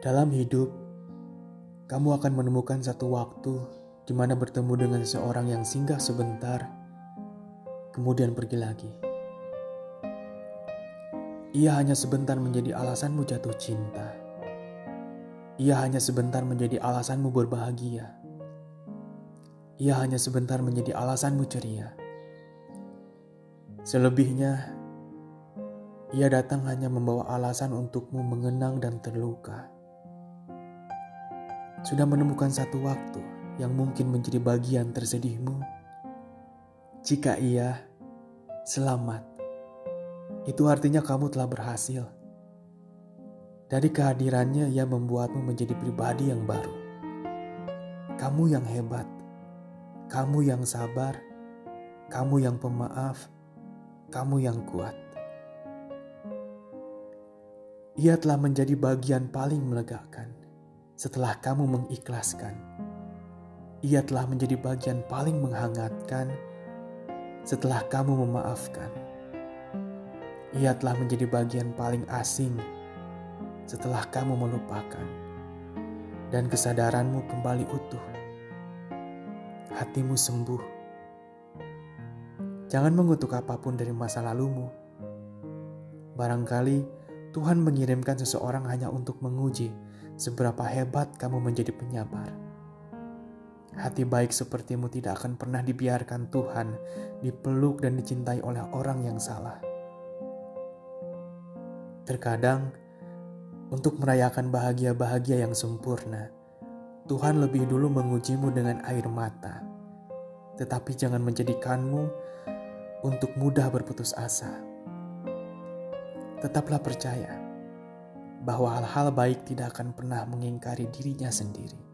Dalam hidup, kamu akan menemukan satu waktu di mana bertemu dengan seseorang yang singgah sebentar, kemudian pergi lagi. Ia hanya sebentar menjadi alasanmu jatuh cinta. Ia hanya sebentar menjadi alasanmu berbahagia. Ia hanya sebentar menjadi alasanmu ceria. Selebihnya, ia datang hanya membawa alasan untukmu mengenang dan terluka sudah menemukan satu waktu yang mungkin menjadi bagian tersedihmu? Jika iya, selamat. Itu artinya kamu telah berhasil. Dari kehadirannya, ia membuatmu menjadi pribadi yang baru. Kamu yang hebat, kamu yang sabar, kamu yang pemaaf, kamu yang kuat. Ia telah menjadi bagian paling melegakan setelah kamu mengikhlaskan. Ia telah menjadi bagian paling menghangatkan setelah kamu memaafkan. Ia telah menjadi bagian paling asing setelah kamu melupakan. Dan kesadaranmu kembali utuh. Hatimu sembuh. Jangan mengutuk apa pun dari masa lalumu. Barangkali Tuhan mengirimkan seseorang hanya untuk menguji seberapa hebat kamu menjadi penyabar. Hati baik sepertimu tidak akan pernah dibiarkan Tuhan dipeluk dan dicintai oleh orang yang salah. Terkadang, untuk merayakan bahagia-bahagia yang sempurna, Tuhan lebih dulu mengujimu dengan air mata. Tetapi jangan menjadikanmu untuk mudah berputus asa. Tetaplah percaya bahwa hal-hal baik tidak akan pernah mengingkari dirinya sendiri.